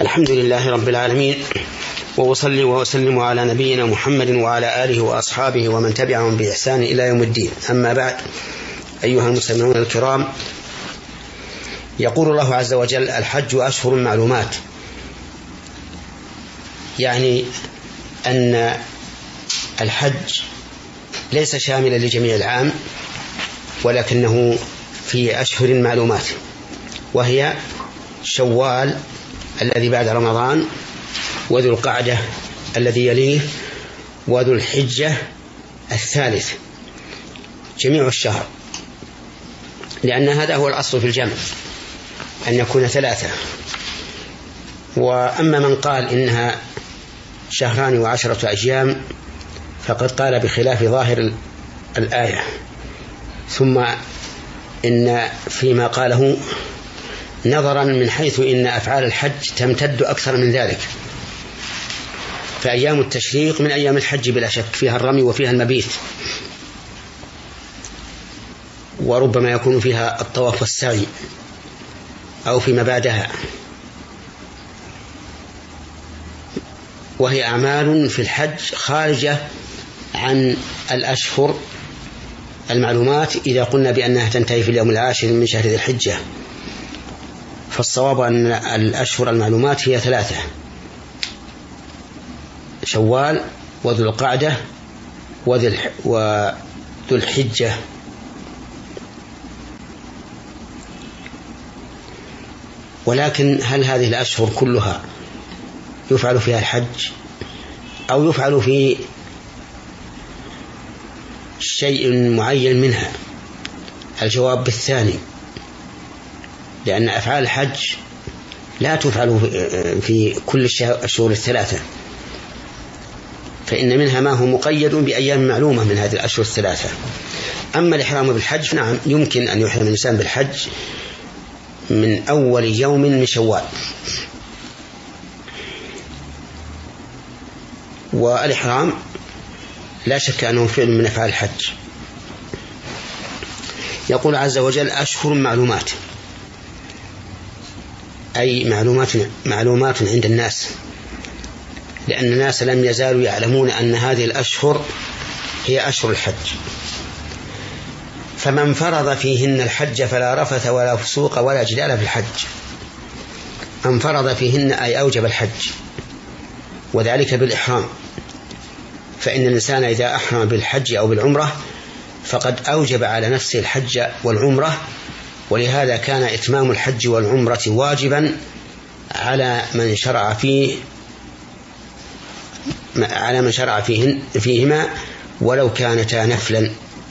الحمد لله رب العالمين وأصلي وأسلم على نبينا محمد وعلى آله وأصحابه ومن تبعهم بإحسان إلى يوم الدين. أما بعد أيها المستمعون الكرام يقول الله عز وجل الحج أشهر معلومات. يعني أن الحج ليس شاملا لجميع العام ولكنه في أشهر معلومات وهي شوال الذي بعد رمضان وذو القعدة الذي يليه وذو الحجة الثالث. جميع الشهر. لأن هذا هو الأصل في الجمع أن يكون ثلاثة. وأما من قال إنها شهران وعشرة أيام فقد قال بخلاف ظاهر الآية. ثم إن فيما قاله نظرا من حيث إن أفعال الحج تمتد أكثر من ذلك. فأيام التشريق من أيام الحج بلا شك فيها الرمي وفيها المبيت. وربما يكون فيها الطواف والسعي أو فيما بعدها. وهي أعمال في الحج خارجة عن الأشهر المعلومات إذا قلنا بأنها تنتهي في اليوم العاشر من شهر ذي الحجة. فالصواب أن الأشهر المعلومات هي ثلاثة. شوال وذو القعدة وذو الحجة. ولكن هل هذه الأشهر كلها يفعل فيها الحج؟ أو يفعل في شيء معين منها؟ الجواب بالثاني. لأن أفعال الحج لا تفعل في كل الشهور الثلاثة. فإن منها ما هو مقيد بأيام معلومة من هذه الأشهر الثلاثة. أما الإحرام بالحج نعم يمكن أن يحرم الإنسان بالحج من أول يوم من شوال. والإحرام لا شك أنه فعل من أفعال الحج. يقول عز وجل أشهر معلومات. أي معلومات معلومات عند الناس. لأن الناس لم يزالوا يعلمون أن هذه الأشهر هي أشهر الحج. فمن فرض فيهن الحج فلا رفث ولا فسوق ولا جدال في الحج. من فرض فيهن أي أوجب الحج. وذلك بالإحرام. فإن الإنسان إذا أحرم بالحج أو بالعمرة فقد أوجب على نفسه الحج والعمرة ولهذا كان إتمام الحج والعمرة واجبا على من شرع فيه على من شرع فيهن فيهما ولو كانتا نفلا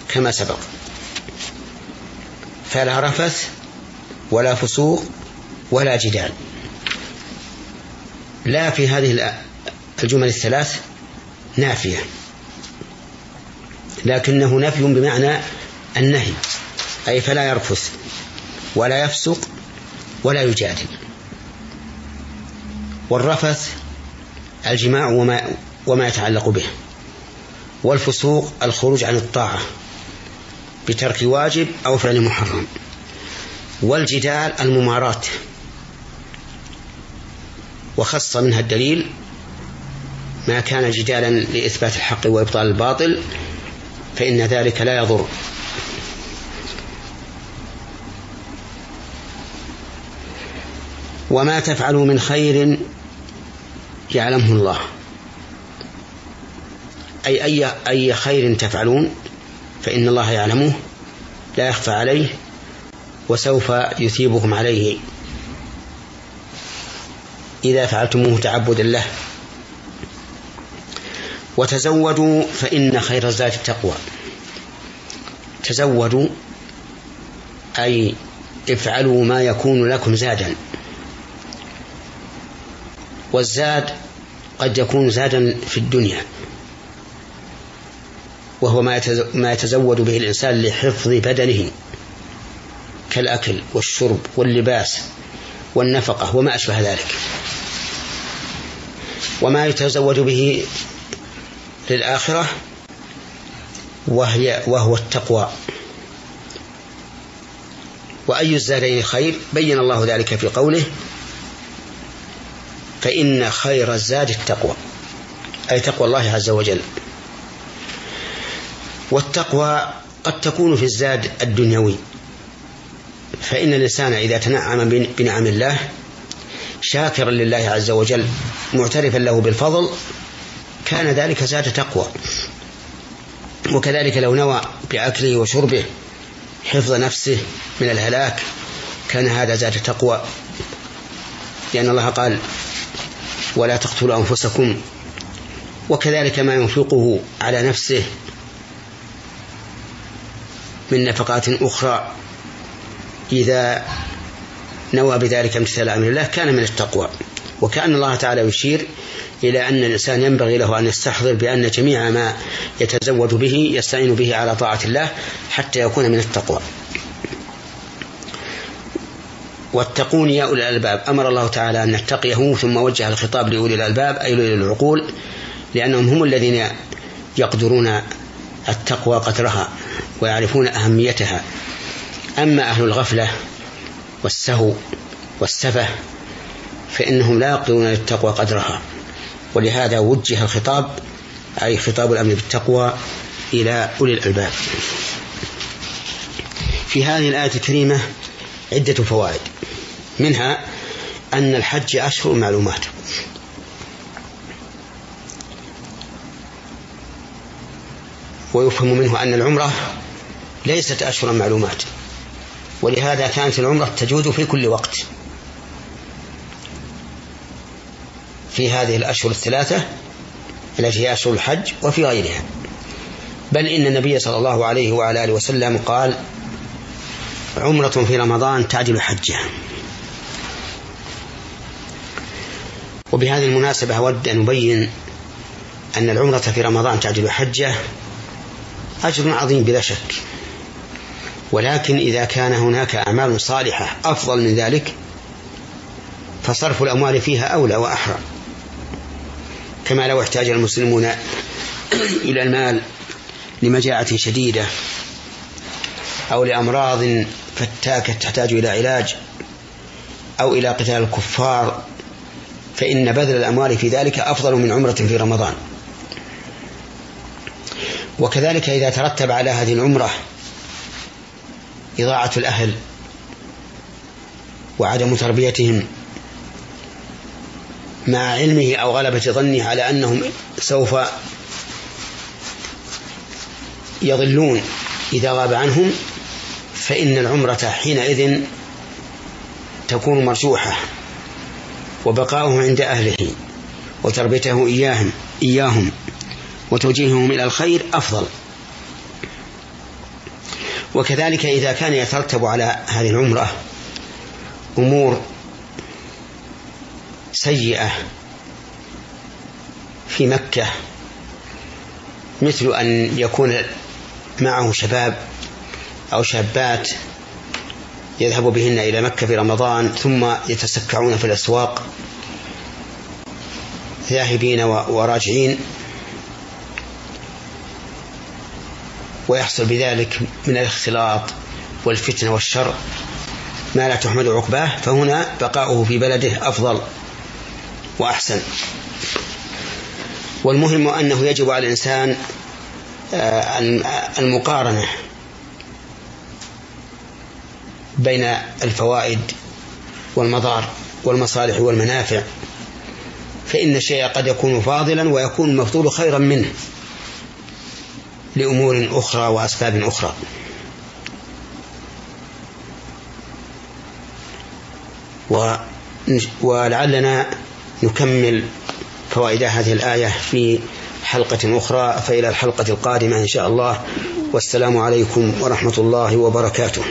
كما سبق. فلا رفث ولا فسوق ولا جدال. لا في هذه الجمل الثلاث نافية. لكنه نفي بمعنى النهي أي فلا يرفث. ولا يفسق ولا يجادل. والرفث الجماع وما, وما يتعلق به. والفسوق الخروج عن الطاعة بترك واجب أو فعل محرم. والجدال المماراة. وخص منها الدليل ما كان جدالا لإثبات الحق وإبطال الباطل فإن ذلك لا يضر. وما تفعلوا من خير يعلمه الله. أي أي أي خير تفعلون فإن الله يعلمه لا يخفى عليه وسوف يثيبكم عليه. إذا فعلتموه تعبدا له. وتزودوا فإن خير الزاد التقوى. تزودوا أي افعلوا ما يكون لكم زادا. والزاد قد يكون زادا في الدنيا وهو ما يتزود به الإنسان لحفظ بدنه كالأكل والشرب واللباس والنفقة وما أشبه ذلك. وما يتزود به للآخرة وهي وهو التقوى. وأي الزادين خير؟ بين الله ذلك في قوله فإن خير الزاد التقوى أي تقوى الله عز وجل. والتقوى قد تكون في الزاد الدنيوي. فإن الإنسان إذا تنعم بنعم الله شاكرا لله عز وجل معترفا له بالفضل كان ذلك زاد تقوى. وكذلك لو نوى بأكله وشربه حفظ نفسه من الهلاك كان هذا زاد تقوى. لأن الله قال ولا تقتلوا أنفسكم. وكذلك ما ينفقه على نفسه من نفقات أخرى إذا نوى بذلك امتثال أمر الله كان من التقوى. وكأن الله تعالى يشير إلى أن الإنسان ينبغي له أن يستحضر بأن جميع ما يتزود به يستعين به على طاعة الله حتى يكون من التقوى. واتقون يا أولي الألباب. أمر الله تعالى أن نتقيه ثم وجه الخطاب لأولي الألباب أي لأولي العقول لأنهم هم الذين يقدرون التقوى قدرها ويعرفون أهميتها. أما أهل الغفلة والسهو والسفه فإنهم لا يقدرون للتقوى قدرها ولهذا وجه الخطاب أي خطاب الأمر بالتقوى إلى أولي الألباب. في هذه الآية الكريمة عدة فوائد. منها أن الحج أشهر معلومات. ويفهم منه أن العمرة ليست أشهر معلومات. ولهذا كانت العمرة تجود في كل وقت. في هذه الأشهر الثلاثة التي هي أشهر الحج وفي غيرها. بل إن النبي صلى الله عليه وعلى آله وسلم قال عمرة في رمضان تعدل حجة وبهذه المناسبة أود أن أبين أن العمرة في رمضان تعدل حجة أجر عظيم بلا شك. ولكن إذا كان هناك أعمال صالحة أفضل من ذلك فصرف الأموال فيها أولى وأحرى. كما لو احتاج المسلمون إلى المال لمجاعة شديدة أو لأمراض فتاكة تحتاج إلى علاج أو إلى قتال الكفار فإن بذل الأموال في ذلك أفضل من عمرة في رمضان. وكذلك إذا ترتب على هذه العمرة إضاعة الأهل وعدم تربيتهم مع علمه أو غلبة ظنه على أنهم سوف يضلون إذا غاب عنهم فإن العمرة حينئذ تكون مرجوحة. وبقاؤه عند أهله وتربيته إياهم إياهم وتوجيههم إلى الخير أفضل. وكذلك إذا كان يترتب على هذه العمرة أمور سيئة في مكة مثل أن يكون معه شباب أو شابات يذهب بهن إلى مكة في رمضان ثم يتسكعون في الأسواق ذاهبين وراجعين ويحصل بذلك من الاختلاط والفتنة والشر ما لا تحمد عقباه فهنا بقاؤه في بلده أفضل وأحسن. والمهم أنه يجب على الإنسان آه، المقارنة بين الفوائد والمضار والمصالح والمنافع. فإن الشيء قد يكون فاضلا ويكون المفضول خيرا منه لأمور أخرى وأسباب أخرى. ولعلنا نكمل فوائد هذه الآية في حلقة أخرى فإلى الحلقة القادمة إن شاء الله. والسلام عليكم ورحمة الله وبركاته.